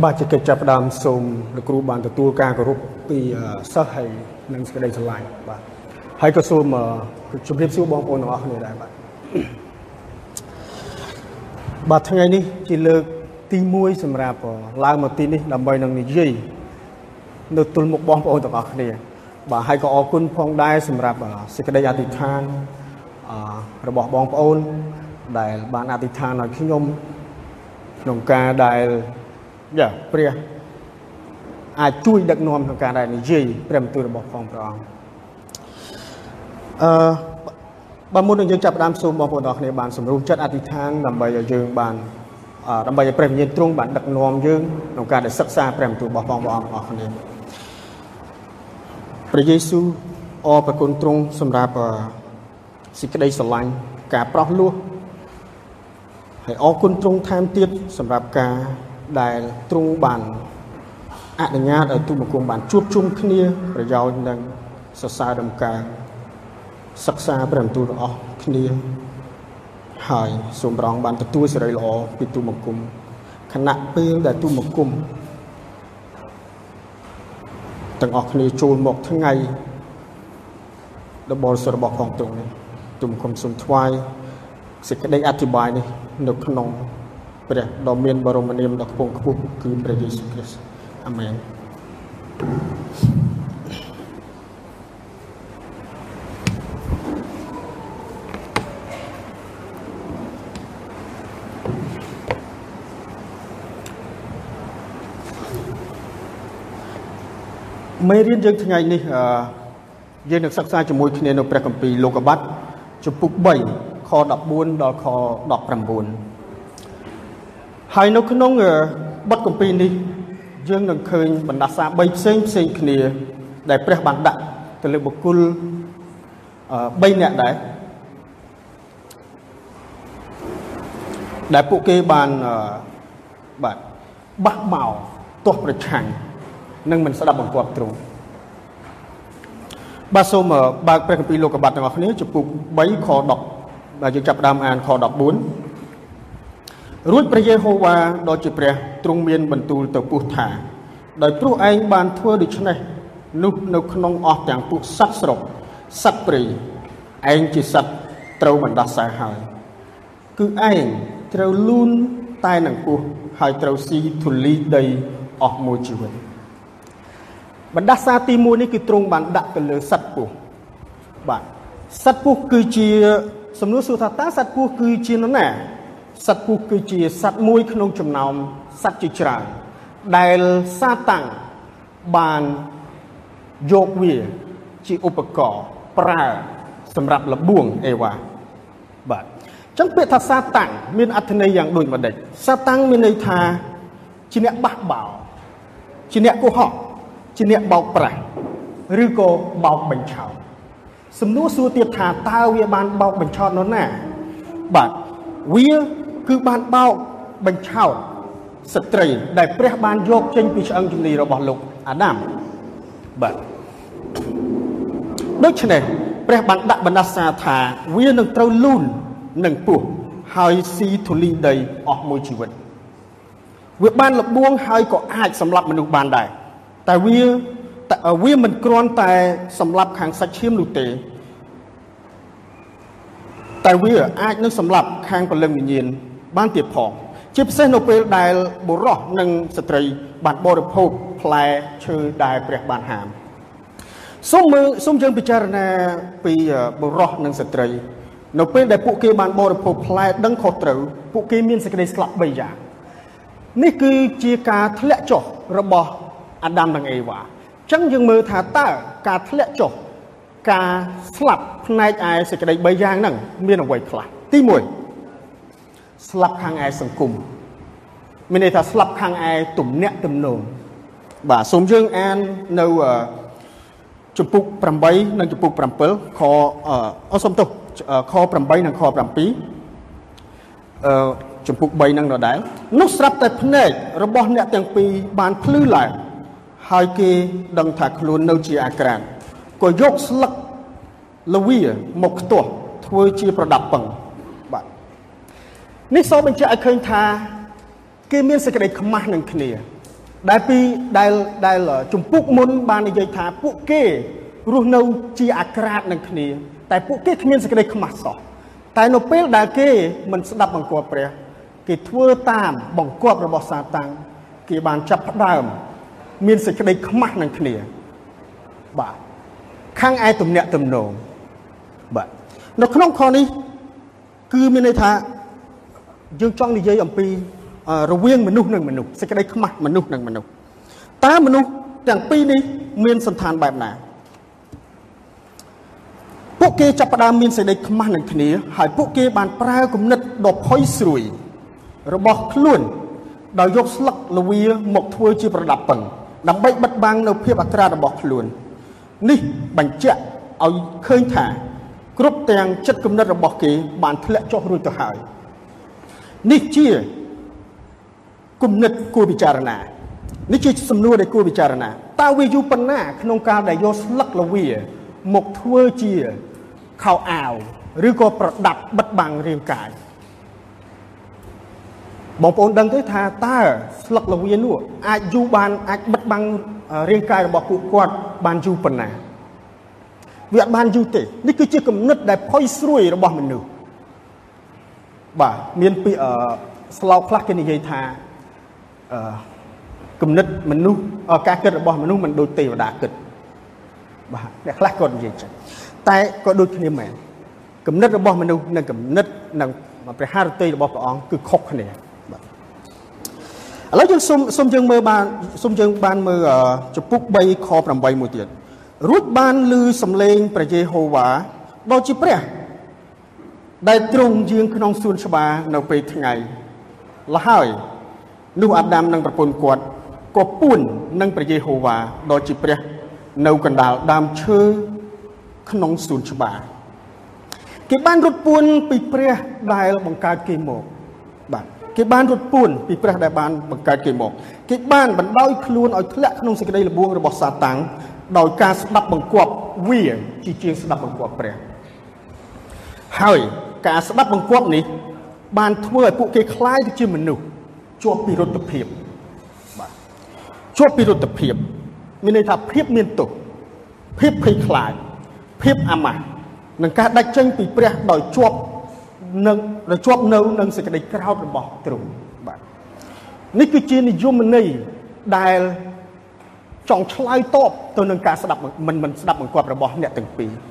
បាទជាកិច្ចចាប់ផ្ដើមសូមលោកគ្រូបានទទួលការគោរពពីសិស្សហើយនិងសេចក្តីស្រឡាញ់បាទហើយក៏សូមជម្រាបសួរបងប្អូនទាំងអស់គ្នាដែរបាទបាទថ្ងៃនេះជាលើកទី1សម្រាប់ឡើងមកទីនេះដើម្បីនឹងនិយាយនៅទល់មុខបងប្អូនទាំងអស់គ្នា បាទហើយក៏អរគុណផងដែរសម្រាប់សេចក្តីអធិដ្ឋានរបស់បងប្អូន ដែលបានអធិដ្ឋានឲ្យខ្ញុំក្នុងការដែល យ៉ាព្រះអាចជួយដឹកនាំក្នុងការដែលនិយាយព្រះបន្ទូលរបស់ផងព្រះអង្គអឺបើមុននឹងយើងចាប់ផ្ដើមសូមបងប្អូនទាំងអស់គ្នាបានសម្រុំចិត្តអធិដ្ឋានដើម្បីឲ្យយើងបានដើម្បីឲ្យព្រះវិញ្ញាណទ្រង់បានដឹកនាំយើងក្នុងការដែលសិក្សាព្រះបន្ទូលរបស់ផងព្រះអង្គអស់គ្នាព្រះយេស៊ូវអរប្រគុណទ្រង់សម្រាប់សេចក្តីស្រឡាញ់ការប្រោះលោះហើយអរគុណទ្រង់ថែមទៀតសម្រាប់ការ ដែលទ្រង់បានអនុញ្ញាតឲ្យទូបង្គំបានជួបជុំគ្នាប្រយោជន៍នឹងសរសើរដំណើរសិក្សាព្រះបន្ទូលរបស់គ្នាហើយសូមប្រងបានទទួលសេរីល្អពីទូបង្គំខណៈពេលដែលទូបង្គំទាំងអស់គ្នាចូលមកថ្ងៃរបបសរបស់ផងទ្រង់នេះទូបង្គំសូមថ្វាយសេចក្តីអធិប្បាយនេះនៅក្នុង ព្រះដ៏មានបរមនាមដ៏ខ្ពង់ខ្ពស់គឺព្រះយេស៊ូវគ្រីស្ទអាមែនមេរៀនយើងថ្ងៃនេះអឺយើងនឹងសិក្សាជាមួយគ្នានៅព្រះគម្ពីរលោកុបាតជំពូក3ខ14ដល់ខ19 ហើយនៅក្នុងបទកម្ពីនេះយើងនឹងឃើញបណ្ដាសា3ផ្សេងផ្សេងគ្នា ដែលព្រះបានដាក់ទៅលើបុគ្គល3នាក់ដែរដែលពួកគេបានបាទបះបោទាស់ប្រឆាំងនិងមិនស្ដាប់បង្គាប់ទ្រង់បាទសូមបើកព្រះគម្ពីរលោកុបាតទាំងអស់គ្នាចំពុក3ខ10បាទយើងចាប់ផ្ដើមអានខ14 រួចព្រះយេហូវ៉ាដ៏ជាព្រះទ្រង់មានបន្ទូលទៅពុះថា ដោយព្រោះឯងបានធ្វើដូច្នេះនោះនៅក្នុងអស់ទាំងពួកសត្វស្រុកសត្វព្រៃឯងជាសត្វត្រូវបណ្ដាសាហើយគឺឯងត្រូវលូនតែនឹងពោះហើយត្រូវស៊ីធូលីដីអស់មួយជីវិតបណ្ដាសាទី1នេះគឺទ្រង់បានដាក់ទៅលើសត្វពោះបាទសត្វពោះគឺជាសំណួរសួរថាតើសត្វពោះគឺជានរណា សត្វពស់គឺជាសត្វមួយក្នុងចំណោមសត្វជាច្រើនដែលសាតាំងបានយកវាជាឧបករណ៍ប្រើសម្រាប់លបួងអេវ៉ាបាទអញ្ចឹងពាក្យថាសាតាំងមានអត្ថន័យយ៉ាងដូចម្ដេចសាតាំងមានន័យថាជាអ្នកបះបោជាអ្នកកុហកជាអ្នកបោកប្រាស់ឬក៏បោកបញ្ឆោតសំណួរសួរទៀតថាតើវាបានបោកបញ្ឆោតនរណាបាទវា គឺបានបោកបញ្ឆោតស្ត្រី ដែលព្រះបានយកចេញពីឆ្អឹងជំនីរបស់លោកអាដាមបាទដូច្នេះព្រះបានដាក់បណ្ដាសាថាវានឹងត្រូវលូននឹងពោះហើយស៊ីធូលីដីអស់មួយជីវិតវាបានលបួងហើយក៏អាចសម្លាប់មនុស្សបានដែរតែវាវាមិនគ្រាន់តែសម្លាប់ខាងសាច់ឈាមនោះទេតែវាអាចនឹងសម្លាប់ខាងពលឹងវិញ្ញាណ បានទៀតផងជាពិសេសនៅពេលដែលបុរសនិងស្ត្រីបានបរិភោគផ្លែឈើដែលព្រះបានហាមសូមមើលសូមយើងពិចារណាពីបុរសនិងស្ត្រី នៅពេលដែលពួកគេបានបរិភោគផ្លែដឹងខុសត្រូវពួកគេមានសេចក្តីស្លាប់3យ៉ាងនេះគឺជាការធ្លាក់ចុះរបស់អាដាមនិងអេវ៉ាអញ្ចឹងយើងមើលថាតើការធ្លាក់ចុះការស្លាប់ផ្នែកឯសេចក្តី3យ៉ាងហ្នឹងមានអ្វីខ្លះទី1 ស្លាប់ខាងឯសង្គមមានន័យថាស្លាប់ខាងឯទំនាក់ទំនងបាទសូមយើងអាននៅជំពូក8និងជំពូក7ខអសូមទោសខ8និងខ7អឺជំពូក3នឹងដដែលនោះស្រាប់តែភ្នែករបស់អ្នកទាំងពីរបានភ្លឺឡើងហើយគេដឹងថាខ្លួននៅជាអាក្រានក៏យកស្លឹកលវាមកខ្ទាស់ធ្វើជាប្រដាប់ពឹង នេះសូមបញ្ជាក់ឲ្យឃើញថាគេមានសេចក្តីខ្មាស់នឹងគ្នា ដែលពីដែលដែលជំពូកមុនបាននិយាយថាពួកគេរស់នៅជាអាក្រាតនឹងគ្នា តែពួកគេគ្មានសេចក្តីខ្មាស់សោះតែនៅពេលដែលគេមិនស្ដាប់បង្គាប់ព្រះគេធ្វើតាមបង្គាប់របស់សាតាំងគេបានចាប់ផ្ដើម មានសេចក្តីខ្មាស់នឹងគ្នា បាទខាងឯទំនាក់ទំនងបាទនៅក្នុងខនេះគឺមានន័យថា យើងចង់និយាយអំពីរវាងមនុស្សនិងមនុស្សសេចក្តីខ្មាស់មនុស្សនិងមនុស្សតើមនុស្សទាំងពីរនេះមានសន្តានបែបណាពួកគេចាប់ផ្ដើមមានសេចក្តីខ្មាស់នឹងគ្នាហើយពួកគេបានប្រើគំនិតដ៏ផុយស្រួយរបស់ខ្លួនដោយយកស្លឹកល្វាមកធ្វើជាប្រដាប់ពឹងដើម្បីបិទបាំងនៅភាពអាក្រាតរបស់ខ្លួននេះបញ្ជាក់ឲ្យឃើញថា គ្រប់ទាំងចិត្តគំនិតរបស់គេបានធ្លាក់ចុះរួចទៅហើយ នេះជាគំនិតគួរពិចារណានេះជាសំណួរដែលគួរពិចារណាតើវាយូរប៉ុណ្ណា ក្នុងការដែលយកស្លឹកល្វាមកធ្វើជាខោអាវឬក៏ប្រដាប់បិទបាំងរាងកាយបងប្អូនដឹងទេថាតើស្លឹកល្វានោះអាចយូរបានអាចបិទបាំងរាងកាយរបស់ពួកគាត់បានយូរប៉ុណ្ណាវាអត់បានយូរទេនេះគឺជាគំនិតដែលផុយស្រួយរបស់មនុស្ស បាទមានពីអឺស្លោកខ្លះគេនិយាយថាអឺគំនិតមនុស្សការគិតរបស់មនុស្សមិនដូចទេវតាគិតបាទអ្នកខ្លះក៏និយាយចឹងតែក៏ដូចគ្នាមែនគំនិតរបស់មនុស្សនិងគំនិតនិងព្រះハរតីរបស់ព្រះអង្គគឺខុសគ្នាបាទឥឡូវយើងសុំសុំយើងមើលបានសុំយើងបានមើលចំពុក3ខ8មួយទៀតរួចបានឮសំឡេងព្រះយេហូវ៉ាដ៏ជាព្រះ ដែលទ្រង់យាងក្នុងសួនច្បារនៅពេលថ្ងៃលហើយនោះអាដាមនិងប្រពន្ធគាត់ក៏ពួននឹងព្រះយេហូវ៉ាដ៏ជាព្រះ នៅកណ្ដាលដើមឈើក្នុងសួនច្បារគេបានរត់ពួនពីព្រះដែលបង្កើតគេមកបាទគេបានរត់ពួនពីព្រះដែលបានបង្កើតគេមកគេបានបណ្ដោយខ្លួនឲ្យធ្លាក់ក្នុងសេចក្តីល្បួងរបស់សាតាំងដោយការស្ដាប់បង្គាប់វាជាជាងស្ដាប់បង្គាប់ព្រះហើយ ការស្ដាប់បង្គាប់នេះបានធ្វើឲ្យពួកគេคล้ายទៅជាមនុស្សជាប់ពីរុទ្ធភាពបាទជាប់ពីរុទ្ធភាពមានន័យថាភាពមានទោសភាពភ័យខ្លាចភាពអាម៉ាស់នឹងការដាច់ចេញពីព្រះដោយជាប់នឹងដោយជាប់នៅនឹងសេចក្តីក្រោធរបស់ទ្រង់បាទនេះគឺជានិយមន័យដែលចង់ឆ្លើយតបទៅនឹងការស្ដាប់មិនមិនស្ដាប់បង្គាប់របស់អ្នកទាំងពីរបាទ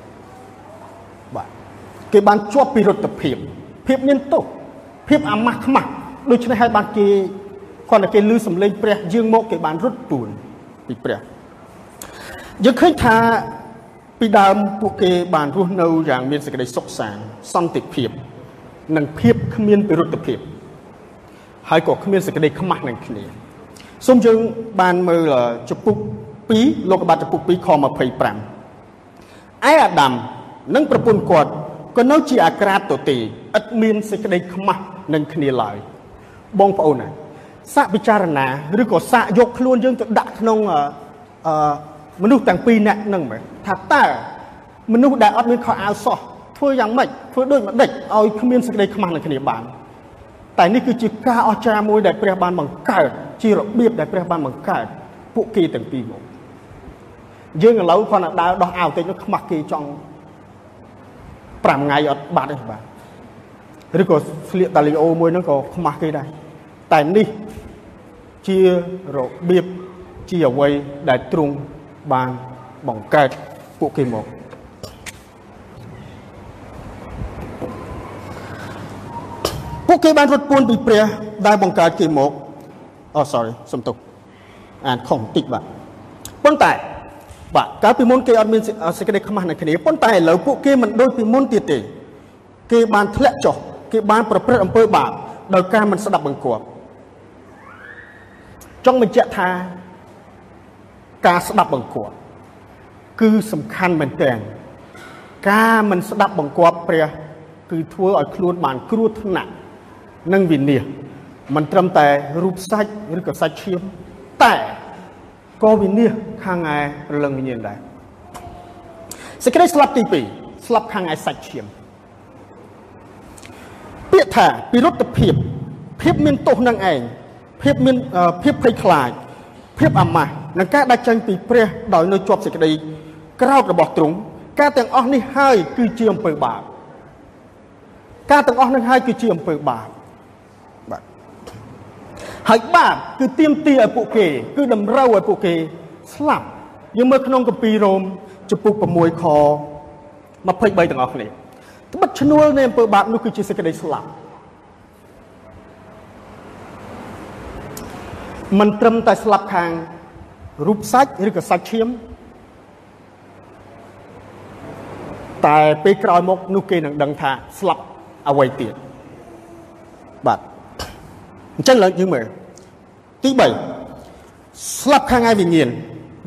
គេបានជាប់ពីរដ្ឋភាពភាពមានទោសភាពអាម៉ាស់ខ្មាស់ដូច្នេះហើយបានគេគាត់តែគេលឺសំឡេងព្រះយាងមកគេបានរត់ពួនពីព្រះយើងឃើញថាពីដើមពួកគេបានរស់នៅយ៉ាងមានសេចក្តីសុខសាន្តសន្តិភាព និងភាពគ្មានពិរុទ្ធភាព ហើយក៏គ្មានសេចក្តីខ្មាស់នឹងគ្នាសូមយើងបានមើលចំពុក2លោកបាត់ចំពុក2ខ25ឯអាដាមនិងប្រពន្ធគាត់ ក៏នៅជាអាក្រាតទៅទេឥតមានសេចក្តីខ្មាស់នឹងគ្នាឡើយបងប្អូនណាសាកពិចារណាឬក៏សាកយកខ្លួនយើងទៅដាក់ក្នុងអឺមនុស្សទាំងពីរនាក់ហ្នឹងមើលថាតើមនុស្សដែលអត់មានខោអាវសោះធ្វើយ៉ាងម៉េចធ្វើដូចម្ដេចឲ្យគ្មានសេចក្តីខ្មាស់នឹងគ្នាបានតែនេះគឺជាការអស្ចារ្យមួយដែលព្រះបានបង្កើតជារបៀបដែលព្រះបានបង្កើតពួកគេទាំងពីរមកយើងឥឡូវគាត់ដើរដោះអាវតិចនោះខ្មាស់គេចង់ 5ថ្ងៃអត់បាត់ទេបាទឬក៏ស្លៀកតាលីអូមួយហ្នឹងក៏ខ្មាស់គេដែរតែនេះជារបៀបជាអ្វីដែលទ្រង់បានបង្កើតពួកគេមកពួកគេបានរត់ពួនពីព្រះដែលបង្កើតគេមកអូ sorry សំទោសអានខុសបន្តិចបាទប៉ុន្តែ បាទកាលពីមុនគេអត់មានសេចក្តីខ្មាស់នឹងគ្នាប៉ុន្តែឥឡូវពួកគេមិនដូចពីមុនទៀតទេគេបានធ្លាក់ចុះគេបានប្រព្រឹត្តអំពើបាបដោយការមិនស្ដាប់បង្គាប់ចង់បញ្ជាក់ថាការស្ដាប់បង្គាប់គឺសំខាន់មែនទែនការមិនស្ដាប់បង្គាប់ព្រះគឺធ្វើឲ្យខ្លួនបានគ្រោះថ្នាក់និងវិនាសមិនត្រឹមតែរូបសាច់ឬក៏សាច់ឈាមតែ ក៏វិនាសខាងឯរលឹងវិញ្ញាណដែរសេចក្តីស្លាប់ទី2ស្លាប់ខាងឯសាច់ឈាមពាក្យថាពិរុទ្ធភាពភាពមានទោសនឹងឯងភាពមានភាពភ័យខ្លាចភាពអាម៉ាស់និងការដាច់ចេញពីព្រះដោយនៅជាប់សេចក្តីក្រោធរបស់ទ្រង់ការទាំងអស់នេះហើយគឺជាអំពើបាបការទាំងអស់នេះហើយគឺជាអំពើបាបបាទ ហើយបាបគឺទៀមទាឲ្យពួកគេ គឺតម្រូវឲ្យពួកគេស្លាប់យើងមើលក្នុងគម្ពីររ៉ូមចំពុក6ខ23ទាំងអស់គ្នាត្បិតឈ្នួលនៃអំពើបាបនោះគឺជាសេចក្តីស្លាប់មិនត្រឹមតែស្លាប់ខាងរូបសាច់ឬក៏សាច់ឈាមតែពេលក្រោយមកនោះគេនឹងដឹងថាស្លាប់អ្វីទៀតបាទ អញ្ចឹងឡើងយើងមើលទី3ស្លាប់ខាងឯវិញ្ញាណ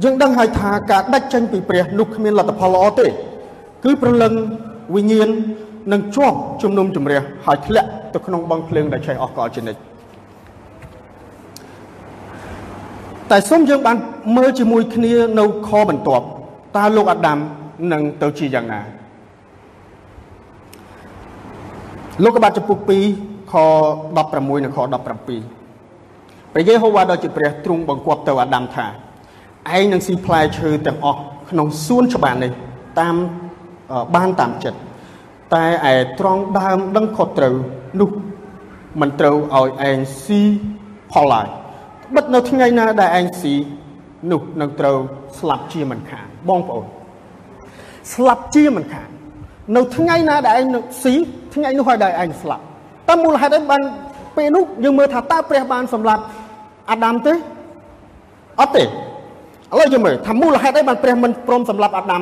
យើងដឹងហើយថាការដាច់ចេញពីព្រះនោះគ្មានលទ្ធផលល្អទេ គឺប្រលឹងវិញ្ញាណនឹងជាប់ជំនុំជម្រះហើយធ្លាក់ទៅក្នុងបឹងភ្លើងដែលឆេះអស់កលជានិច្ចតែសូមយើងបានមើលជាមួយគ្នានៅខបន្ទាប់តើលោកអាដាមនឹងទៅជាយ៉ាងណាលោកកបាត់ចំពុក2ខ 16និងខ17ព្រះយេហូវ៉ាដ៏ជាព្រះទ្រង់បង្គាប់ទៅអាដាមថាឯងនឹងស៊ីផ្លែឈើទាំងអស់ក្នុងសួនច្បារនេះតាមបានតាមចិត្តតែឯត្រង់ដើមដឹងខុសត្រូវនោះមិនត្រូវឲ្យឯងស៊ីផលឡើយបិទនៅថ្ងៃណាដែលឯងស៊ីនោះនឹងត្រូវស្លាប់ជាមិនខានបងប្អូនស្លាប់ជាមិនខាននៅថ្ងៃណាដែលឯងនឹងស៊ីថ្ងៃនោះហើយដែលឯងស្លាប់ តើមូលហេតុអីបានពេលនោះយើងមើលថាតើព្រះបានសម្លាប់អាដាមទេអត់ទេឥឡូវយើងមើលថាមូលហេតុអីបានព្រះមិនព្រមសម្លាប់អាដាម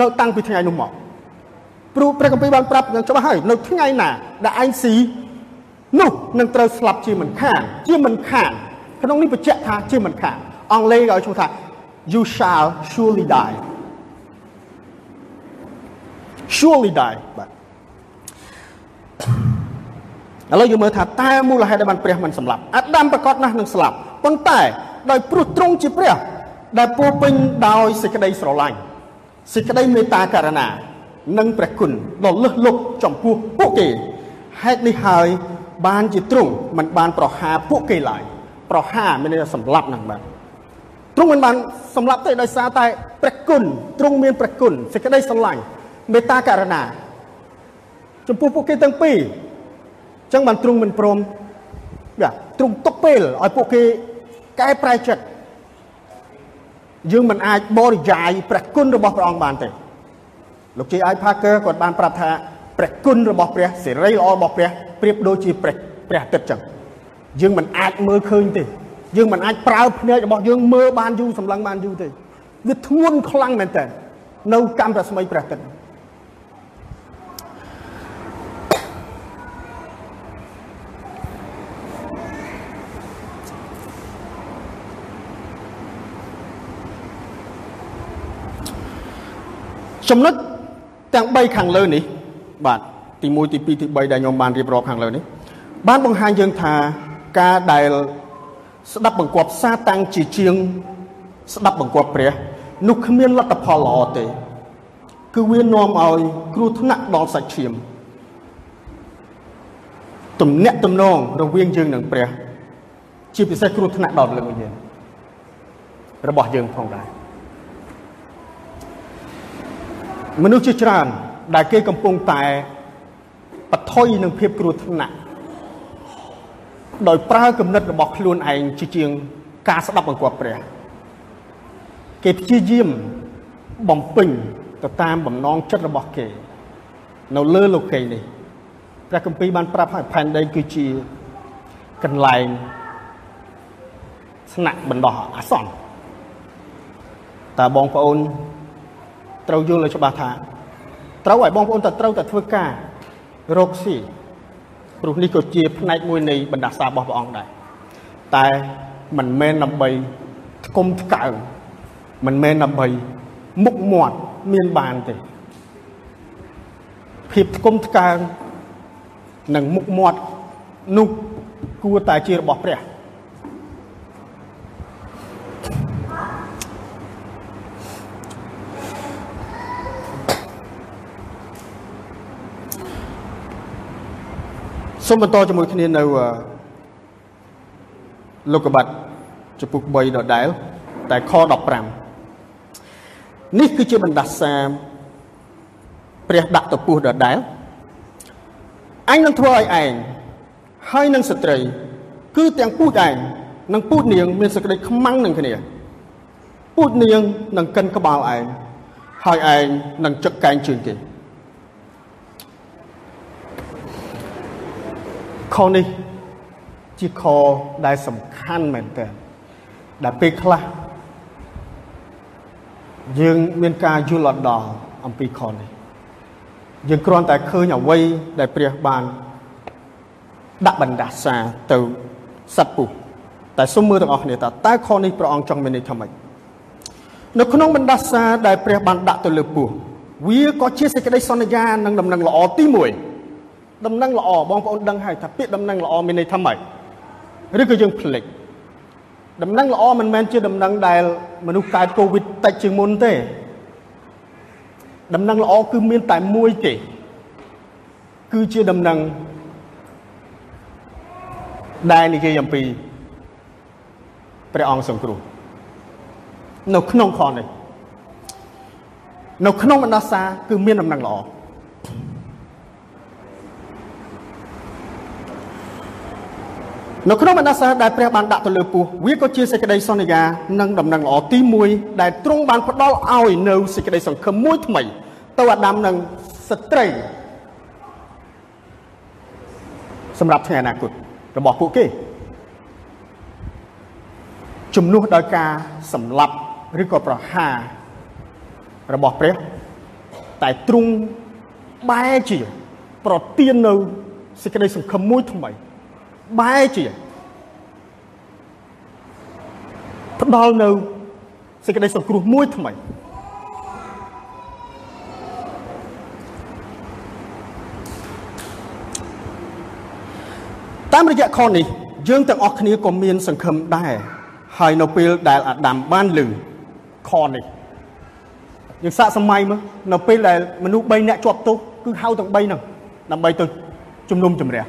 នៅតាំងពីថ្ងៃនោះមកព្រោះព្រះគម្ពីរបានប្រាប់យ៉ាងច្បាស់ហើយនៅថ្ងៃណាដែលឯងស៊ីនោះនឹងត្រូវស្លាប់ជាមិនខានជាមិនខានក្នុងនេះបញ្ជាក់ថាជាមិនខានអង់គ្លេសឲ្យឈ្មោះថា you shall surely die surely die បាទ ឥឡូវយើងមើលថាតើមូលហេតុដែលបានព្រះមិនសម្លាប់អាដាមប្រកាសណាស់នឹងស្លាប់ប៉ុន្តែដោយព្រោះទ្រង់ជាព្រះដែលពោពេញដោយសេចក្តីស្រឡាញ់សេចក្តីមេត្តាករុណា និងព្រះគុណដ៏លើសលប់ចំពោះពួកគេហេតុនេះហើយ បានជាទ្រង់មិនបានប្រហារពួកគេឡើយប្រហារមានន័យថាសម្លាប់ហ្នឹងបាទទ្រង់មិនបានសម្លាប់ទេដោយសារតែព្រះគុណទ្រង់មានព្រះគុណសេចក្តីស្រឡាញ់មេត្តាករុណា ចំពោះពួកគេទាំងពីរ អញ្ចឹងបានទ្រង់មិនព្រមយ៉ាទ្រង់ទុកពេលឲ្យពួកគេកែប្រែចិត្តយើងមិនអាចបរិយាយព្រះគុណរបស់ព្រះអង្គបានទេលោកជ័យអាយផាកើគាត់បានប្រាប់ថាព្រះគុណរបស់ព្រះសេរីល្អរបស់ព្រះប្រៀបដូចជាព្រះព្រះអាទិត្យចឹងយើងមិនអាចមើលឃើញទេយើងមិនអាចប្រើភ្នែករបស់យើងមើលបានយូរសម្លឹងបានយូរទេវាធ្ងន់ខ្លាំងមែនតើនៅកម្មរស្មីព្រះអាទិត្យ ចំណុចទាំង3ខាងលើនេះ បាទទី1ទី2ទី3ដែលខ្ញុំបានរៀបរាប់ខាងលើនេះ បានបង្ហាញយើងថាការដែលស្ដាប់បង្គាប់សាតាំងជាជាង ស្ដាប់បង្គាប់ព្រះនោះគ្មានលទ្ធផលល្អទេ គឺវានាំឲ្យ គ្រោះថ្នាក់ដល់សាច់ឈាមទំនាក់ទំនងរវាងយើងនិងព្រះ ជាពិសេសគ្រោះថ្នាក់ដល់លើវិញ្ញាណរបស់យើងផងដែរ មនុស្សជាច្រើន ដែលគេកំពុងតែបថុយនឹងភាពគ្រោះថ្នាក់ដោយប្រើគំនិតរបស់ខ្លួនឯងជាជាងការស្ដាប់បង្គាប់ព្រះគេព្យាយាមបំពេញទៅតាមបំណងចិត្តរបស់គេ នៅលើលោកីនេះព្រះគម្ពីរបានប្រាប់ឲ្យផែនដីគឺជាកន្លែងស្នាក់បណ្ដោះអាសន្នតើបងប្អូន ត្រូវយល់ឲ្យច្បាស់ថាត្រូវឲ្យបងប្អូនតែត្រូវតែធ្វើការរកស៊ីព្រោះនេះក៏ជាផ្នែកមួយនៃបណ្ដាសារបស់ព្រះអង្គដែរតែមិនមែនដើម្បីថ្គុំថ្កើងមិនមែនដើម្បីមុខមាត់មានបានទេភាពថ្គុំថ្កើងនិងមុខមាត់នោះគួរតែជារបស់ព្រះ សូមបន្តជាមួយគ្នានៅលោកកបាត់ចំពុក3ដដែលតែខ15នេះគឺជាបណ្ដាសាព្រះដាក់ទៅពោះដដែលអញនឹងធ្វើឲ្យឯងហើយនឹងស្ត្រី គឺទាំងពូជឯងនិងពូជនាង មានសេចក្តីខ្មាំងនឹងគ្នាពូជនាងនឹងកិនក្បាលឯងហើយឯងនឹងចឹកកែងជើងគេ ខនេះជាខដែលសំខាន់មែនតើដែលពេលខ្លះយើងមានការយល់អត់ដល់អំពីខនេះយើងគ្រាន់តែឃើញអ្វីដែលព្រះបានដាក់បណ្ដាសាទៅសត្វពុះតែសូមមើលទាំងអស់គ្នាតើតើខនេះព្រះអង្គចង់មានន័យថាម៉េចនៅក្នុងបណ្ដាសាដែលព្រះបានដាក់ទៅលើពោះវាក៏ជាសេចក្តីសន្យានិងដំណឹងល្អទី1 ដំណឹងល្អបងប្អូនដឹងហើយថាពាក្យដំណឹងល្អមានន័យថាម៉េចឬក៏យើងភ្លេចដំណឹងល្អមិនមែនជាដំណឹងដែលមនុស្សកើតកូវីដតិចជាងមុនទេ ដំណឹងល្អគឺមានតែមួយទេ គឺជាដំណឹងដែលនិយាយអំពីព្រះអង្គសង្គ្រោះនៅក្នុងខនេះនៅក្នុងបណ្ដាសាគឺមានដំណឹងល្អ នៅក្នុងបណ្ដាសាដែលព្រះបានដាក់ទៅលើពោះវាក៏ជាសេចក្តីសន្យានិងដំណឹងល្អទី1ដែលទ្រង់បានផ្ដល់ឲ្យនៅសេចក្តីសង្ឃឹមមួយថ្មី ទៅអាដាមនិងស្ត្រីសម្រាប់ថ្ងៃអនាគតរបស់ពួកគេជំនួសដោយការសម្លាប់ឬក៏ប្រហាររបស់ព្រះតែទ្រង់បែរជា ប្រទាននៅសេចក្តីសង្ឃឹមមួយថ្មី បែរជាផ្ដល់នៅសេចក្តីសង្គ្រោះមួយថ្មីតាមរយៈខនេះយើងទាំងអស់គ្នាក៏មានសង្ឃឹមដែរហើយនៅពេលដែលអាដាមបានលឺខនេះយើងសាកសម័យមើលនៅពេលដែលមនុស្ស3នាក់ជាប់ទោសគឺហៅទាំង3ហ្នឹងដើម្បីទៅជំនុំជម្រះ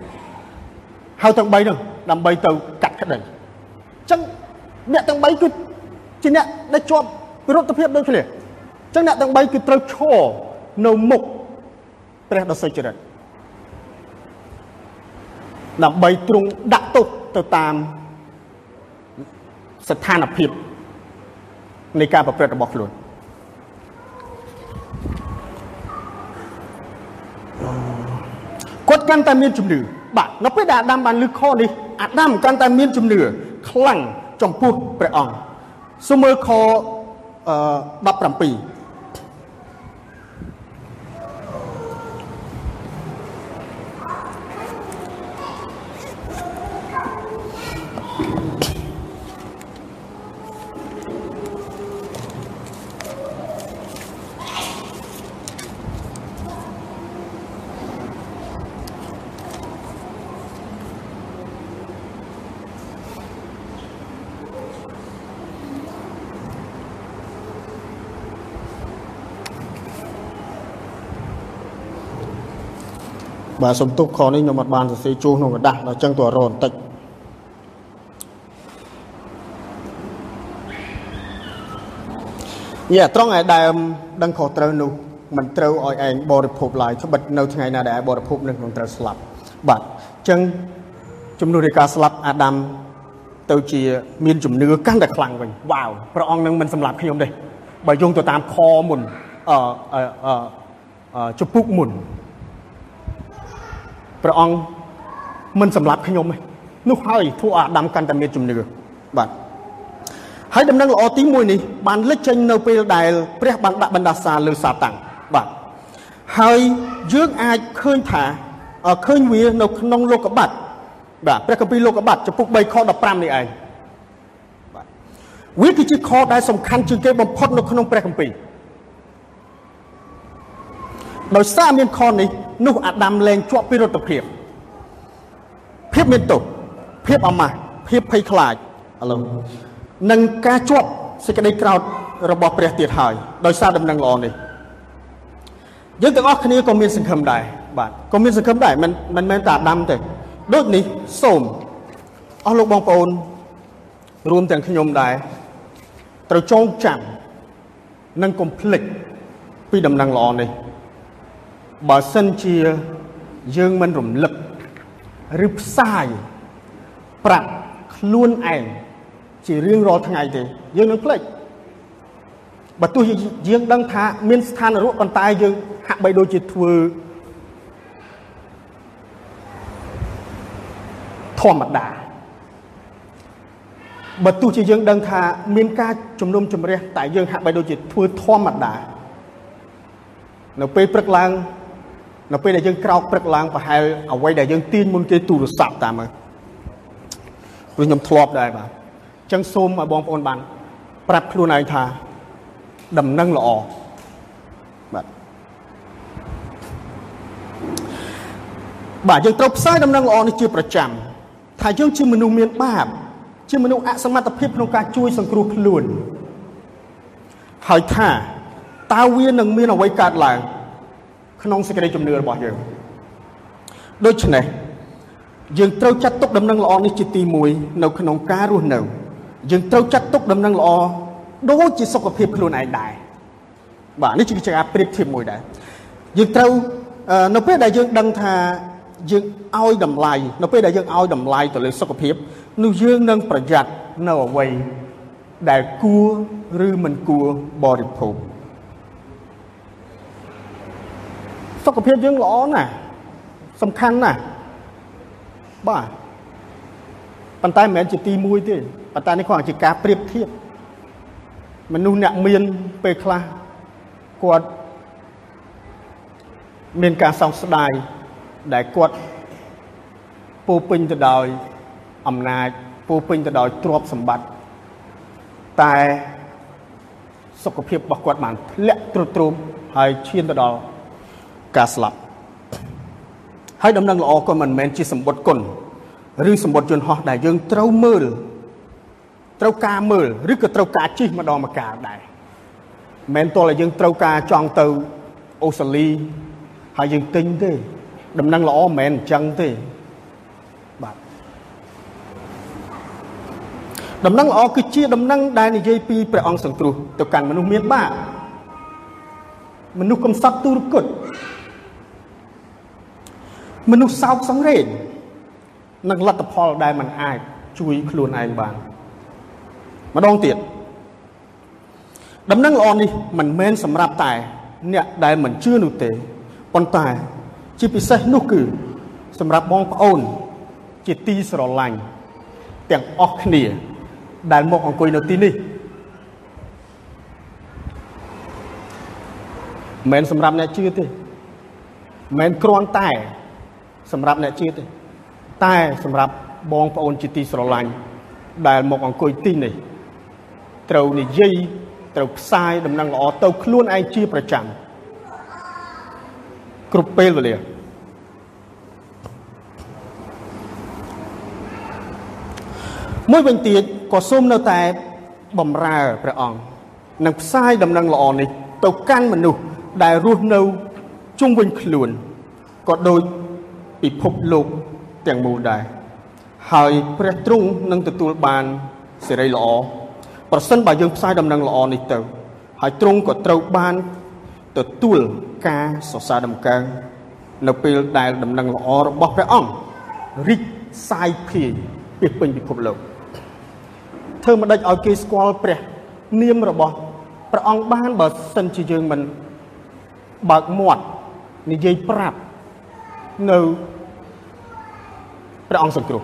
ហៅទាំង3ហ្នឹងដើម្បីទៅកាត់ក្តីអញ្ចឹងអ្នកទាំង3គឺជាអ្នកដែលជាប់វិរុទ្ធភាពដូចគ្នាអញ្ចឹងអ្នកទាំង3គឺត្រូវឈរនៅមុខព្រះដ៏សុចរិតដើម្បីទ្រង់ដាក់ទោសទៅតាមស្ថានភាពនៃការប្រព្រឹត្តរបស់ខ្លួនគាត់កាន់តែមានជំនឿ បាទនៅពេលដែលអាដាមបានលើកខនេះអាដាមកាន់តែមានជំនឿខ្លាំងចំពោះព្រះអង្គសូមមើលខ17 បាទសុំទោសខនេះខ្ញុំអត់បានសរសេរជួសក្នុងกระดาษដល់អញ្ចឹងទៅរកបន្តិចយ៉ាត្រង់ឯដើមដឹងខុសត្រូវនោះមិនត្រូវឲ្យឯងបរិភោគឡើយត្បិតនៅថ្ងៃណាដែលឯងបរិភោគនឹងនឹងត្រូវស្លាប់បាទអញ្ចឹងជំនួសនៃការស្លាប់អាដាមទៅជាមានជំនឿកាន់តែខ្លាំងវិញវ៉ាវព្រះអង្គនឹងមិនសម្លាប់ខ្ញុំទេបើយោងទៅតាមខមុនអឺអឺជពុកមុន ព្រះអង្គមិនសម្លាប់ខ្ញុំទេនោះហើយធ្វើអាដាមកាន់តែមានជំនឿបាទហើយដំណឹងល្អទី1នេះបានលេចចេញនៅពេលដែលព្រះបានដាក់បណ្ដាសាលើសាតាំងបាទហើយយើងអាចឃើញថាឃើញវានៅក្នុងលោកកបាត់បាទព្រះគម្ពីរលោកកបាត់ចំពុក3ខ15នេះឯងបាទវាគឺជាខដែលសំខាន់ជាងគេបំផុតនៅក្នុងព្រះគម្ពីរ ដោយសារមានខនេះនោះអាដាមលែងជាប់ពីរដ្ឋភាពភាពមានទោសភាពអាម៉ាស់ភាពភ័យខ្លាចឥឡូវនឹងការជាប់សេចក្តីក្រោធរបស់ព្រះទៀតហើយដោយសារដំណឹងល្អនេះយើងទាំងអស់គ្នាក៏មានសង្ឃឹមដែរបាទក៏មានសង្ឃឹមដែរមិនមិនមែនតែអាដាមទេដូចនេះសូមអស់លោកបងប្អូនរួមទាំងខ្ញុំដែរត្រូវចងចាំនិងកុំភ្លេចពីដំណឹងល្អនេះ បើសិនជាយើងមិនរំលឹកឬផ្សាយប្រាប់ខ្លួនឯងជារៀងរាល់ថ្ងៃទេយើងនឹងភ្លេចបើទោះយើងដឹងថាមានស្ថានភាពប៉ុន្តែយើងហាក់បីដូចជាធ្វើធម្មតាបើទោះជាយើងដឹងថាមានការជំនុំជម្រះតែយើងហាក់បីដូចជាធ្វើធម្មតានៅពេលព្រឹកឡើង នៅពេលដែលយើងក្រោកព្រឹកឡើងប្រហែលអ្វីដែលយើងទាញមុនគេទូរស័ព្ទតាមមើលព្រោះខ្ញុំធ្លាប់ដែរបាទអញ្ចឹងសូមឲ្យបងប្អូនបាន ប្រាប់ខ្លួនឯងថាដំណឹងល្អបាទបាទយើងត្រូវផ្សាយដំណឹងល្អនេះជាប្រចាំថាយើងជាមនុស្សមានបាបជាមនុស្សអសមត្ថភាពក្នុងការជួយសង្គ្រោះខ្លួនហើយថាតើវានឹងមានអ្វីកើតឡើង ក្នុងសេចក្តីជំនឿរបស់យើងដូច្នេះយើងត្រូវចាត់ទុកដំណឹងល្អនេះជាទី1នៅក្នុងការរស់នៅយើងត្រូវចាត់ទុកដំណឹងល្អដូចជាសុខភាពខ្លួនឯងដែរបាទនេះជាការប្រៀបធៀបមួយដែរយើងត្រូវនៅពេលដែលយើងដឹងថាយើងឲ្យតម្លៃនៅពេលដែលយើងឲ្យតម្លៃទៅលើសុខភាពនោះយើងនឹងប្រយ័ត្ននៅអ្វីដែលគួរឬមិនគួរបរិភោគ សុខភាពយើងល្អណាស់សំខាន់ណាស់បាទប៉ុន្តែមិនមែនជាទី1ទេប៉ុន្តែនេះគ្រាន់តែជាការប្រៀបធៀបមនុស្សអ្នកមានពេលខ្លះគាត់មានការសោកស្ដាយដែលគាត់ពោពេញទៅដោយអំណាចពោពេញទៅដោយទ្រព្យសម្បត្តិតែសុខភាពរបស់គាត់បានធ្លាក់ទ្រុឌទ្រោមហើយឈានទៅដល់ ការស្លាប់ហើយដំណឹងល្អក៏មិនមែនជាសម្បត្តិគុណឬសម្បត្តិយន្តហោះដែលយើងត្រូវមើលត្រូវការមើលឬក៏ត្រូវការជិះម្ដងម្កាលដែរមិនតលយើងត្រូវការចង់ទៅអូស្ត្រាលីហើយយើងទិញទេ ដំណឹងល្អមិនមែនអញ្ចឹងទេបាទដំណឹងល្អគឺជាដំណឹងដែលនិយាយពីព្រះអង្គសង្គ្រោះទៅកាន់មនុស្សមានបាបមនុស្សកំសត់ទូរគត មនុស្សសោកសង្រេងនឹងលទ្ធផលដែលมันអាចជួយខ្លួនឯងបានម្ដងទៀតដំណឹងល្អនេះមិនមែនសម្រាប់តែអ្នកដែលមិនជឿនោះទេប៉ុន្តែជាពិសេសនោះគឺ សម្រាប់បងប្អូន ជាទីស្រឡាញ់ទាំងអស់គ្នា ដែលមកអង្គុយនៅទីនេះមិនមែនសម្រាប់អ្នកជឿទេមិនមែនគ្រាន់តែ សម្រាប់អ្នកជឿទេតែសម្រាប់បងប្អូនជាទីស្រឡាញ់ដែលមកអង្គុយទីនេះត្រូវនិយាយត្រូវផ្សាយដំណឹងល្អទៅខ្លួនឯងជាប្រចាំគ្រប់ពេលវេលាមួយវិញទៀតក៏សូមនៅតែបំរើព្រះអង្គនិងផ្សាយដំណឹងល្អនេះទៅកាន់មនុស្សដែលរស់នៅជុំវិញខ្លួនក៏ដូច ពិភពលោកទាំងមូលដែរហើយព្រះទ្រង់នឹងទទួលបានសេរីល្អប្រសិនបើយើងផ្សាយដំណឹងល្អនេះទៅ ហើយទ្រង់ក៏ត្រូវបានទទួលការសរសើរដំកើងនៅពេលដែលដំណឹងល្អរបស់ព្រះអង្គរីកសាយភាយពីពេញពិភពលោកធ្វើមិនដេចឲ្យគេស្គាល់ព្រះ នាមរបស់ព្រះអង្គបានបើសិនជាយើងមិនបើកមាត់និយាយប្រាប់ នៅព្រះអង្គសង្គ្រោះ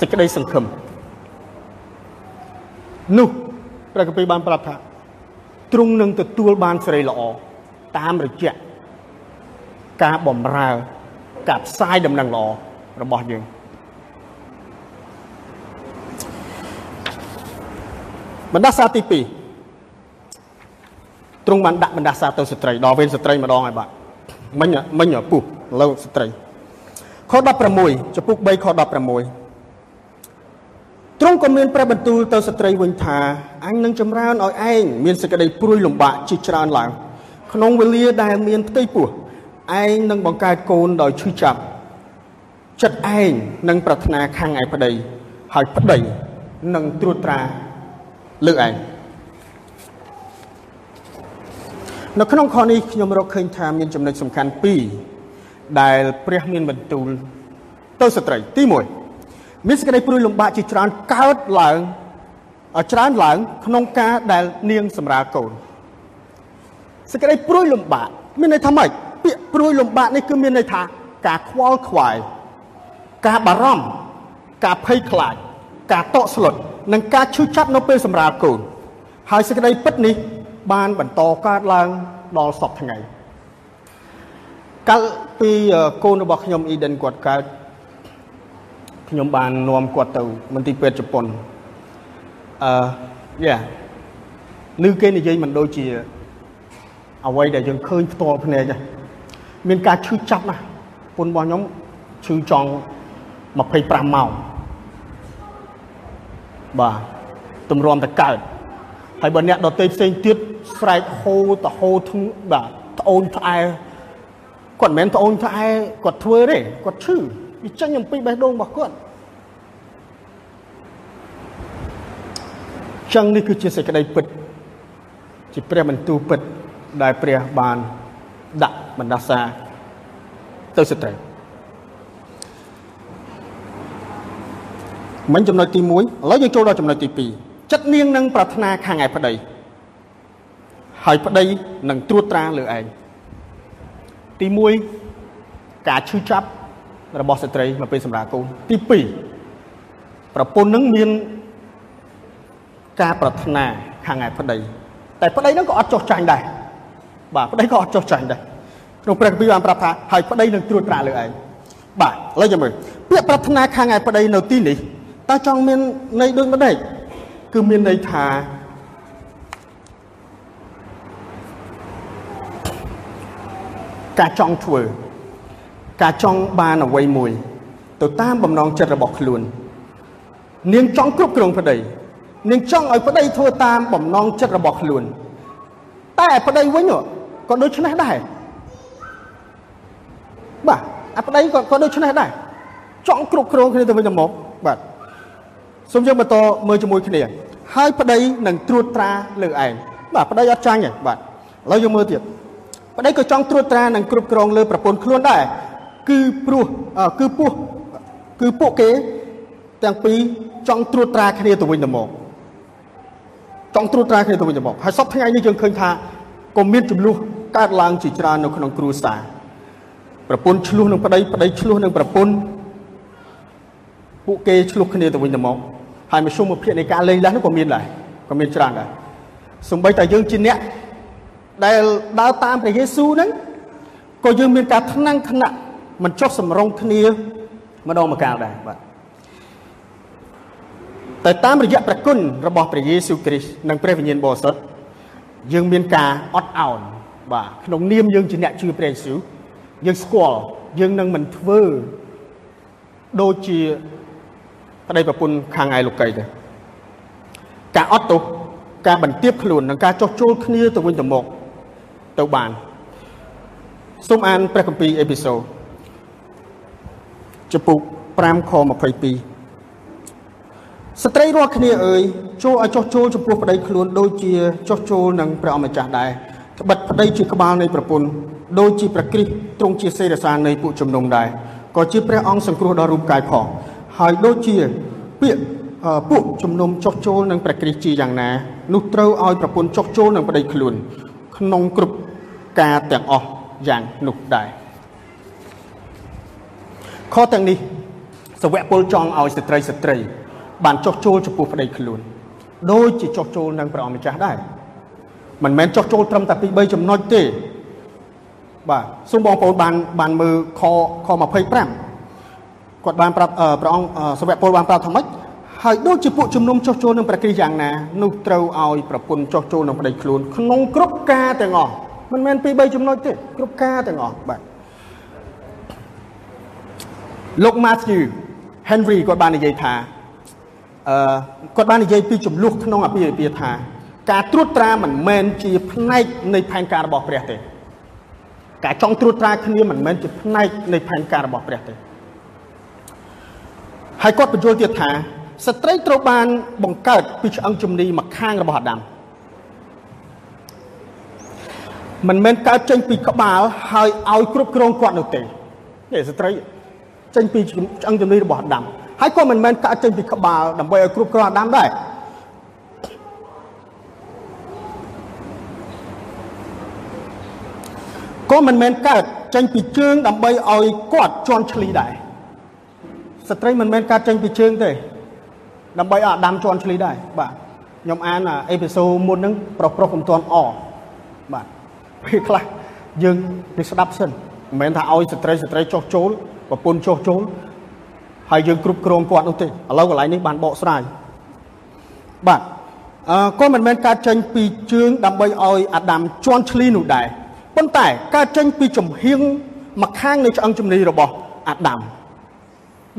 សេចក្តីសង្ឃឹមនោះព្រះកពីបានប្រាប់ថាទ្រង់នឹងទទួលបានសេរីល្អតាមរយៈការបំរើការផ្សាយដំណឹងល្អរបស់យើងបណ្ដាសាទី2ទ្រង់បានដាក់បណ្ដាសាទៅស្ត្រីដល់វេនស្ត្រីម្ដងហើយបាទ មិញមិញពុះឥឡូវស្ត្រីខ16ចំពុក3ខ16ទ្រង់ក៏មានព្រះបន្ទូលទៅស្ត្រីវិញថាអញនឹងចម្រើនឲ្យឯងមានសេចក្តីព្រួយលំបាកជាច្រើនឡើងក្នុងវេលាដែលមានផ្ទៃពោះឯងនឹងបង្កើតកូនដោយឈឺចាប់ចិត្តឯងនឹងប្រាថ្នាខាងឯប្តីហើយប្តីនឹងត្រួតត្រាលើឯង នៅក្នុងខនេះខ្ញុំរកឃើញថាមានចំណុចសំខាន់ពីរដែល ព្រះមានបន្ទូលទៅស្ត្រីទី1មានសេចក្តីព្រួយលំបាកជាច្រើនកើតឡើងច្រើនឡើង ក្នុងការដែលនាងសម្រាលកូនសេចក្តីព្រួយលំបាកមានន័យថាម៉េចពាក្យព្រួយលំបាកនេះគឺមានន័យថាការខ្វល់ខ្វាយការបារម្ភការភ័យខ្លាច ការតក់ស្លុតនិងការឈឺចាប់នៅពេលសម្រាលកូនហើយសេចក្តីពិតនេះ បានបន្តកើតឡើងដល់សពថ្ងៃកាលពីកូនរបស់ខ្ញុំអ៊ីដិនគាត់កើតខ្ញុំបាននាំគាត់ទៅមន្ទីរពេទ្យជប៉ុនអឺយ៉ាឮគេនិយាយមិនដូចជាអ្វីដែលយើងឃើញផ្ទាល់ភ្នែកមានការឈឺចាប់ណាស់ពុនរបស់ខ្ញុំឈឺចង់25ម៉ោងបាទទម្រាំតែកើតហើយបើអ្នកដទៃផ្សេងទៀត ស្រែកហូរទៅហូរធ្ងបាទត្អូនត្អែគាត់មិនមែនត្អូនត្អែគាត់ធ្វើទេគាត់ឈឺវាចេញអំពីបេះដូងរបស់គាត់ចឹងនេះគឺជាសេចក្តីពិត ជាព្រះបន្ទូលពិត ដែលព្រះបានដាក់បណ្ដាសាទៅស្ត្រីមិញចំណុចទី1ឥឡូវយើងចូលដល់ចំណុចទី2ចិត្តនាងនឹងប្រាថ្នាខាងឯប្តី ហើយប្តីនឹងត្រួតត្រាលើឯងទី1ការឈឺចាប់របស់ស្ត្រីមកពេលសម្រាប់កូនទី2ប្រពន្ធនឹងមានការប្រាថ្នាខាងឯប្តីតែប្តីនឹងក៏អត់ចោះចាញ់ដែរបាទប្តីក៏អត់ចោះចាញ់ដែរក្នុងព្រះគម្ពីរបានប្រាប់ថាហើយប្តីនឹងត្រួតត្រាលើឯងបាទឥឡូវចាំមើលពាក្យប្រាថ្នាខាងឯប្តីនៅទីនេះតើចង់មានន័យដូចម្ដេចគឺមានន័យថា ការចង់ធ្វើ ការចង់បានអ្វីមួយ ទៅតាមបំណងចិត្តរបស់ខ្លួន នាងចង់គ្រប់គ្រងប្តីនាងចង់ឲ្យប្តីធ្វើតាមបំណងចិត្តរបស់ខ្លួន តែប្តីវិញក៏ដូចនេះដែរបាទអាប្តីក៏ក៏ដូចនេះដែរចង់គ្រប់គ្រងគ្នាទៅវិញទៅមកបាទសូមយើងបន្តមើលជាមួយគ្នា ហើយប្តីនឹងត្រួតត្រាលើឯងបាទប្តីអត់ចាញ់ទេបាទឥឡូវយើងមើលទៀត ប្តីក៏ចង់ត្រួតត្រានិងគ្រប់គ្រងលើប្រពន្ធខ្លួនដែរគឺព្រោះគឺពោះគឺពួកគេទាំងពីរចង់ត្រួតត្រាគ្នាទៅវិញទៅមកចង់ត្រួតត្រាគ្នាទៅវិញទៅមកហើយសពថ្ងៃនេះយើងឃើញថាក៏មានចំនួនកើតឡើងជាច្រើននៅក្នុងគ្រួសារប្រពន្ធឆ្លោះនឹងប្តីប្តីឆ្លោះនឹងប្រពន្ធពួកគេឆ្លោះគ្នាទៅវិញទៅមកហើយមធ្យមភាពនៃការលេងដែរនោះក៏មានដែរក៏មានច្រើនដែរសំបីតែយើងជាអ្នក ដែលដើរតាមព្រះយេស៊ូវហ្នឹងក៏យើងមានការថ្នាំងថ្នាក់មិនចុះសម្រងគ្នាម្ដងម្កាលដែរបាទតែតាមរយៈព្រះគុណរបស់ព្រះយេស៊ូវគ្រីស្ទនិងព្រះវិញ្ញាណបរិសុទ្ធយើងមានការអត់ឱនបាទក្នុងនាមយើងជាអ្នកជឿព្រះយេស៊ូវយើងស្គាល់យើងនឹងមិនធ្វើដូចជាប្តីប្រពន្ធខាងឯលោកីទេការអត់ទោសការបន្ទាបខ្លួននិងការចោះចូលគ្នាទៅវិញទៅមក ទៅបានសូមអានព្រះគម្ពីរអេពីសូតចំពុក5ខ22ស្ត្រីរាល់គ្នាអើយចូលឲ្យចោះចូលចំពោះប្តីខ្លួនដូចជាចោះចូលនឹងព្រះអម្ចាស់ដែរត្បិតប្តីជាក្បាលនៃប្រពន្ធដូចជាព្រះគ្រីស្ទទ្រង់ជាសេរសានៃពួកជំនុំដែរក៏ជាព្រះអង្គសង្គ្រោះដល់រូបកាយផងហើយដូចជាពាក្យពួកជំនុំចោះចូលនឹងព្រះគ្រីស្ទជាយ៉ាងណានោះត្រូវឲ្យប្រពន្ធចោះចូលនឹងប្តីខ្លួន ក្នុងគ្រប់ការទាំងអស់យ៉ាងនោះដែរខទាំងនេះសវៈពលចង់ឲ្យស្ត្រីស្ត្រី បានចោះចូលចំពោះប្តីខ្លួនដូចជាចោះចូលនឹងព្រះអម្ចាស់ដែរមិនមែនចោះចូលត្រឹមតែពី3ចំណុចទេបាទសូមបងប្អូនបានបានមើលខខ25គាត់បានប្រាប់ព្រះអង្គសវៈពលបានប្រាប់ថាម៉េច ហើយដូចជាពួកជំនុំចោះចូលនឹងព្រះគ្រីស្ទយ៉ាងណានោះត្រូវឲ្យប្រពន្ធចោះចូលនឹងប្តីខ្លួនក្នុងគ្រប់ការទាំងអស់មិនមែនពី3ចំណុចទេគ្រប់ការទាំងអស់បាទលោក Matthew Henry គាត់បាននិយាយថាអឺគាត់បាននិយាយពីចំនួនក្នុងអភិរិយាថា ការត្រួតត្រាមិនមែនជាផ្នែកនៃផែនការរបស់ព្រះទេការចង់ត្រួតត្រាគ្នាមិនមែនជាផ្នែកនៃផែនការរបស់ព្រះទេហើយគាត់បញ្យល់ទៀតថា ស្ត្រីត្រូវបានបង្កើតពីឆ្អឹងជំនីម្ខាងរបស់អាដាមមិនមែនកើតចេញពីក្បាលហើយឲ្យគ្រប់គ្រងគាត់នោះទេនេះស្ត្រីចេញពីឆ្អឹងជំនីរបស់អាដាមហើយក៏មិនមែនកើតចេញពីក្បាលដើម្បីឲ្យគ្រប់គ្រងអាដាមដែរក៏មិនមែនកើតចេញពីជើងដើម្បីឲ្យគាត់ជន់ឈ្លីដែរស្ត្រីមិនមែនកើតចេញពីជើងទេ ដើម្បីឲ្យអាដាមជន់ឈ្លីដែរបាទខ្ញុំអានអេពីសូតមុនហ្នឹងប្រុសប្រុសកំទាន់អបាទពេលខ្លះយើងទៅស្ដាប់សិនមិនមែនថាឲ្យស្ត្រីស្ត្រីចុះចូលប្រពន្ធចុះចូលហើយយើងគ្រប់គ្រងគាត់នោះទេឥឡូវកន្លែងនេះបានបកស្រាយបាទអឺក៏មិនមែនកើតចេញពីជើងដើម្បីឲ្យអាដាមជន់ឈ្លីនោះដែរប៉ុន្តែកើតចេញពីចំហៀងម្ខាងនៃឆ្អឹងជំនីរបស់អាដាម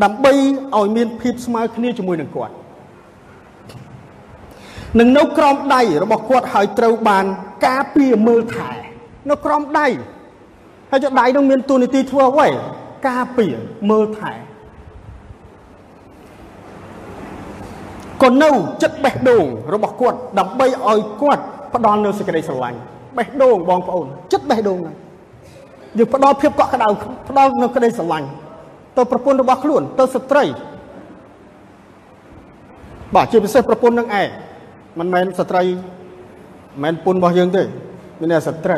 ដើម្បីឲ្យមានភាពស្មើគ្នាជាមួយនឹងគាត់ នឹងនៅក្រោមដៃរបស់គាត់ហើយត្រូវបានការពារមើលថែនៅក្រោមដៃហើយចុះដៃនឹងមានទូនីតិធ្វើអ្វីការពារមើលថែក៏នៅចិត្តបេះដូងរបស់គាត់ដើម្បីឲ្យគាត់ផ្ដល់នៅសេចក្តីស្រឡាញ់បេះដូងបងប្អូនចិត្តបេះដូងហ្នឹងយើងផ្ដល់ភាពកក់ក្ដៅផ្ដល់នៅក្តីស្រឡាញ់ទៅប្រពន្ធរបស់ខ្លួនទៅស្ត្រីបាទជាពិសេសប្រពន្ធនឹងឯង មិនមែនស្ត្រីមិនមែនពុនរបស់យើងទេមានតែស្ត្រី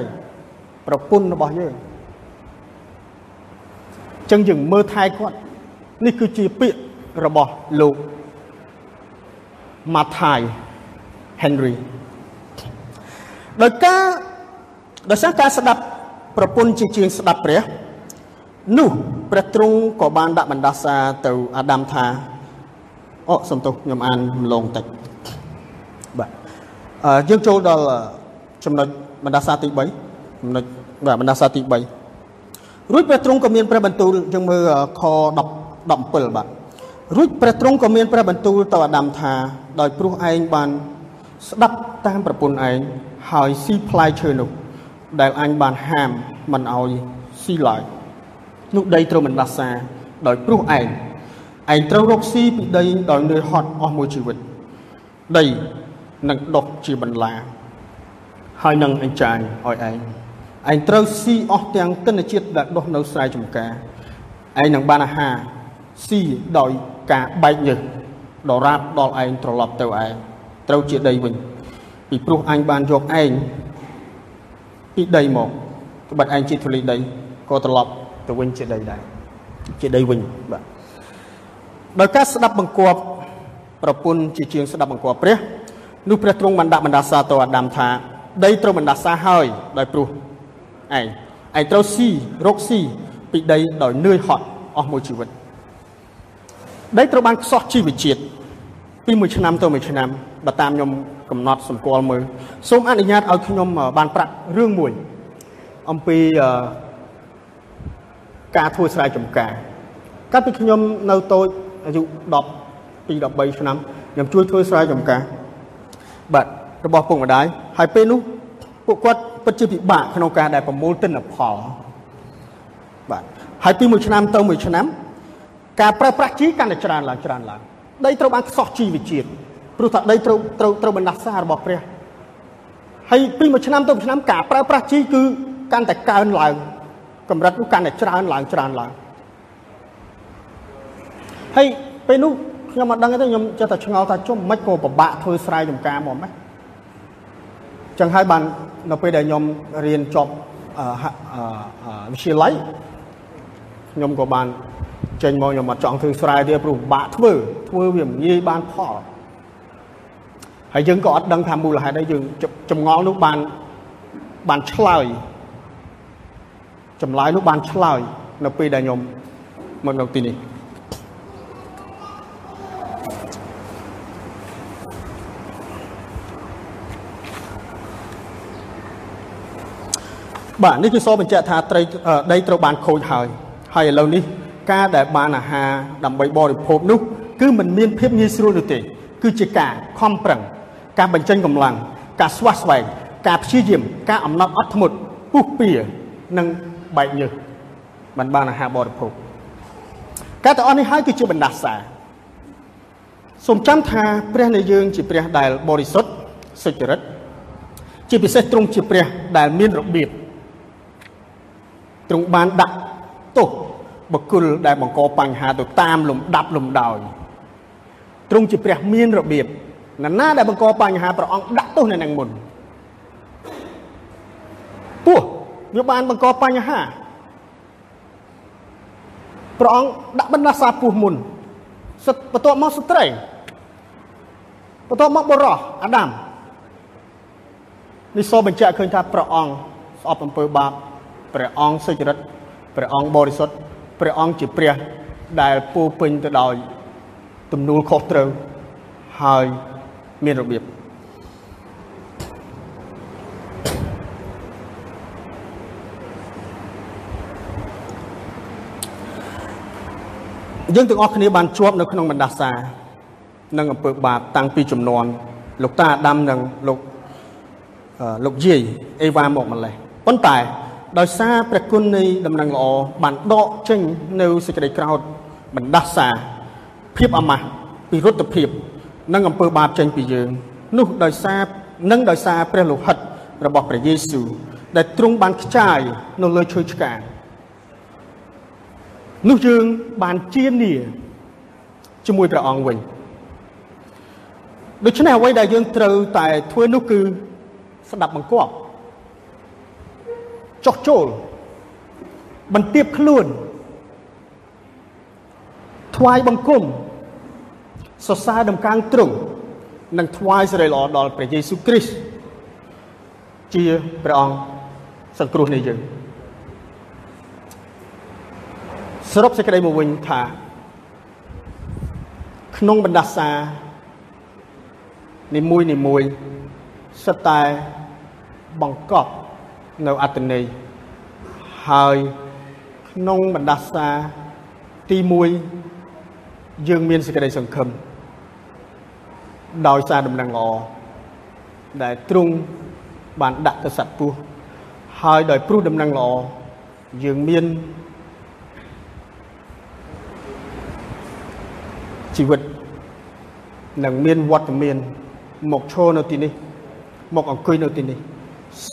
ប្រពន្ធរបស់យើងចឹងយើងមើលថែគាត់ នេះគឺជាពាក្យរបស់លោក Mathai Henry ដោយការដោយសារការស្ដាប់ប្រពន្ធជាជាងស្ដាប់ព្រះនោះព្រះទ្រង់ក៏បានដាក់បណ្ដាសាទៅអាដាមថាអូសំទោសខ្ញុំអានម្លងតិចបាទអឺ យើងចូលដល់ចំណុចបណ្ដាសាទី3ចំណុចបាទបណ្ដាសាទី3រួចព្រះទ្រង់ក៏មានព្រះបន្ទូលយើងមើលខ10 17បាទរួចព្រះទ្រង់ក៏មានព្រះបន្ទូលទៅអាដាមថាដោយព្រោះឯងបាន ស្ដាប់តាមប្រពន្ធឯងហើយស៊ីផ្លែឈើនោះដែលអញបានហាមមិនឲ្យស៊ីឡើយនោះដីត្រូវមិនដាសាដោយព្រោះឯងឯងត្រូវរកស៊ីពីដីដោយនឿយហត់អស់មួយជីវិតដី នឹងដុះជាបន្លា ហើយនឹងអញ្ចាញឲ្យឯងឯងត្រូវស៊ីអស់ទាំងទិន្នជាតិដែលដុះនៅស្រែចម្ការឯងនឹងបានអាហារស៊ីដោយការបែកញើសដរាបដល់ឯងត្រឡប់ទៅឯងត្រូវជាដីវិញ ពីព្រោះអញបានយកឯងពីដីមកត្បិតឯងជាធូលីដីក៏ត្រឡប់ទៅវិញជាដីដែរជាដីវិញបាទដោយការស្ដាប់បង្គាប់ប្រពន្ធជាជាងស្ដាប់បង្គាប់ព្រះ នោះព្រះទ្រង់បានដាក់បណ្ដាសាទៅអាដាមថាដីត្រូវបណ្ដាសាហើយដោយព្រោះឯងឯងត្រូវស៊ីរកស៊ីពីដីដោយនឿយហត់អស់មួយជីវិតដីត្រូវបានខ្សោះជីវជាតិពីមួយឆ្នាំទៅមួយឆ្នាំបើតាមខ្ញុំកំណត់សម្គាល់មើលសូមអនុញ្ញាតឲ្យខ្ញុំបានប្រាប់រឿងមួយអំពីការធ្វើស្រែចម្ការកាលពីខ្ញុំនៅតូចអាយុ10ពី13ឆ្នាំខ្ញុំជួយធ្វើស្រែចម្ការ បាទរបស់ពុកម្ដាយហើយពេលនោះពួកគាត់ពិតជាពិបាកក្នុងការដែលប្រមូលទិន្នផលបាទហើយពីមួយឆ្នាំទៅមួយឆ្នាំការប្រើប្រាស់ជីកាន់តែច្រើនឡើងច្រើនឡើងដីត្រូវបានខ្សោះជីវជាតិព្រោះថាដីត្រូវត្រូវត្រូវបណ្ដាសារបស់ព្រះហើយពីមួយឆ្នាំទៅមួយឆ្នាំការប្រើប្រាស់ជីគឺកាន់តែកើនឡើងកម្រិតនោះកាន់តែច្រើនឡើងច្រើនឡើងហើយពេលនោះ ខ្ញុំអត់ដឹងទេខ្ញុំចេះតែឆ្ងល់ថាជុំមិនក៏ពិបាកធ្វើស្រែចម្ការមកម៉េចចឹងហើយបាននៅពេលដែលខ្ញុំរៀនចប់វិទ្យាល័យខ្ញុំក៏បានចេញមកខ្ញុំអត់ចង់ធ្វើស្រែទៀតព្រោះពិបាកធ្វើធ្វើវាមិនងាយបានផលហើយយើងក៏អត់ដឹងថាមូលហេតុអីយើងចម្ងល់នោះបានបានឆ្លើយចម្លើយនោះបានឆ្លើយនៅពេលដែលខ្ញុំមកនៅទីនេះ បាទនេះគឺសបញ្ជាក់ថាត្រីដីត្រូវបានខូចហើយហើយឥឡូវនេះការដែលបានអាហារដើម្បីបរិភោគនោះ គឺมันមានភាពងាយស្រួលនោះទេ គឺជាការខំប្រឹង ការបញ្ចេញកម្លាំងការស្វះស្វែងការព្យាយាម ការអំណត់អត់ធ្មត់ពុះពៀនិងបែកញើសបានបានអាហារបរិភោគការទាំងអស់នេះហើយគឺជាបណ្ដាសាសូមចាំថាព្រះនៃយើងជាព្រះដែលបរិសុទ្ធសុចរិតជាពិសេសទ្រង់ជាព្រះដែលមានរបៀប ទ្រង់បានដាក់ទោសបុគ្គលដែលបង្កបញ្ហាទៅតាមលំដាប់លំដោយទ្រង់ជាព្រះមានរបៀបណាណាដែលបង្កបញ្ហាព្រះអង្គដាក់ទោសនៅនឹងមុនពោះវាបានបង្កបញ្ហាព្រះអង្គដាក់បណ្ដាសាពោះមុនសិតបន្ទាប់មកស្ត្រីបន្ទាប់មកបុរសអាដាមនេះសូមបញ្ជាក់ឃើញថាព្រះអង្គស្អប់អំពើបាប ព្រះអង្គសុចរិតព្រះអង្គបរិសុទ្ធព្រះអង្គជាព្រះដែលពោពេញទៅដោយទំនួលខុសត្រូវហើយមានរបៀបយើងទាំងអស់គ្នាបានជាប់នៅក្នុងបណ្ដាសានិងអំពើបាបតាំងពីចំនួនលោកតាអាដាមនិងលោកលោកយាយអេវ៉ាមកម្លេះប៉ុន្តែ ដោយសារព្រះគុណនៃដំណឹងល្អបានដកចេញនៅសេចក្តីក្រោធបណ្ដាសាភាពអាម៉ាស់ពីរុទ្ធភាព និងអំពើបាបចេញពីយើង នោះដោយសារនិងដោយសារព្រះលោហិតរបស់ព្រះយេស៊ូវដែលទ្រង់បានខ្ចាយនៅលើឈើឆ្កាងនោះយើងបានជានីជាមួយព្រះអង្គវិញដូច្នេះអ្វីដែលយើងត្រូវតែធ្វើនោះគឺស្ដាប់បង្គាប់ ចោះចូលបន្ទាបខ្លួនថ្វាយបង្គំសរសើរដំកើងទ្រង់និងថ្វាយសេរីល្អដល់ព្រះយេស៊ូវគ្រីស្ទជាព្រះអង្គសង្គ្រោះនៃយើងសរុបសេចក្តីមកវិញថា ក្នុងបណ្ដាសានីមួយនីមួយសិតតែបង្កប់ នៅអត្តន័យហើយក្នុងបណ្ដាសាទី1យើងមានសេចក្តីសង្ឃឹមដោយសារដំណឹងល្អដែលទ្រង់បានដាក់ទៅសត្វពស់ហើយដោយព្រោះដំណឹងល្អយើងមានជីវិតនឹងមានវត្តមានមកឈរនៅទីនេះមកអង្គុយនៅទីនេះ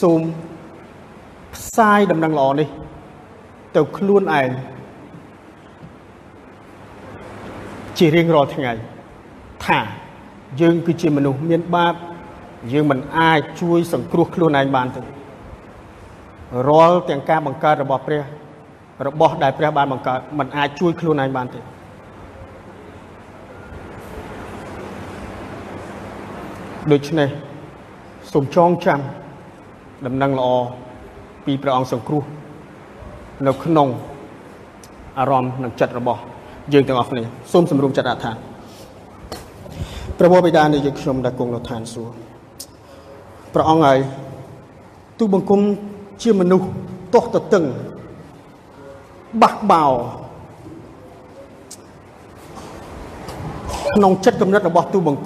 សូម ផ្សាយដំណឹងល្អនេះ ទៅខ្លួនឯងជារៀងរាល់ថ្ងៃថាយើងគឺជាមនុស្សមានបាបយើងមិនអាចជួយសង្គ្រោះខ្លួនឯងបានទេរាល់ទាំងការបង្កើតរបស់ព្រះ របស់ដែលព្រះបានបង្កើតមិនអាចជួយខ្លួនឯងបានទេដូច្នេះសូមចងចាំដំណឹងល្អ ពីព្រះអង្គសង្គ្រោះនៅក្នុងអារម្មណ៍និងចិត្តរបស់យើងទាំងអស់គ្នាសូមសម្រុំចិត្តអត្ថាព្រះបិតានៃយើងខ្ញុំដែលគង់នៅឋានសួគ៌ព្រះអង្គហើយទូបង្គំជាមនុស្សទាស់ទទឹងបះបោក្នុងចិត្តគំនិតរបស់ទូបង្គំ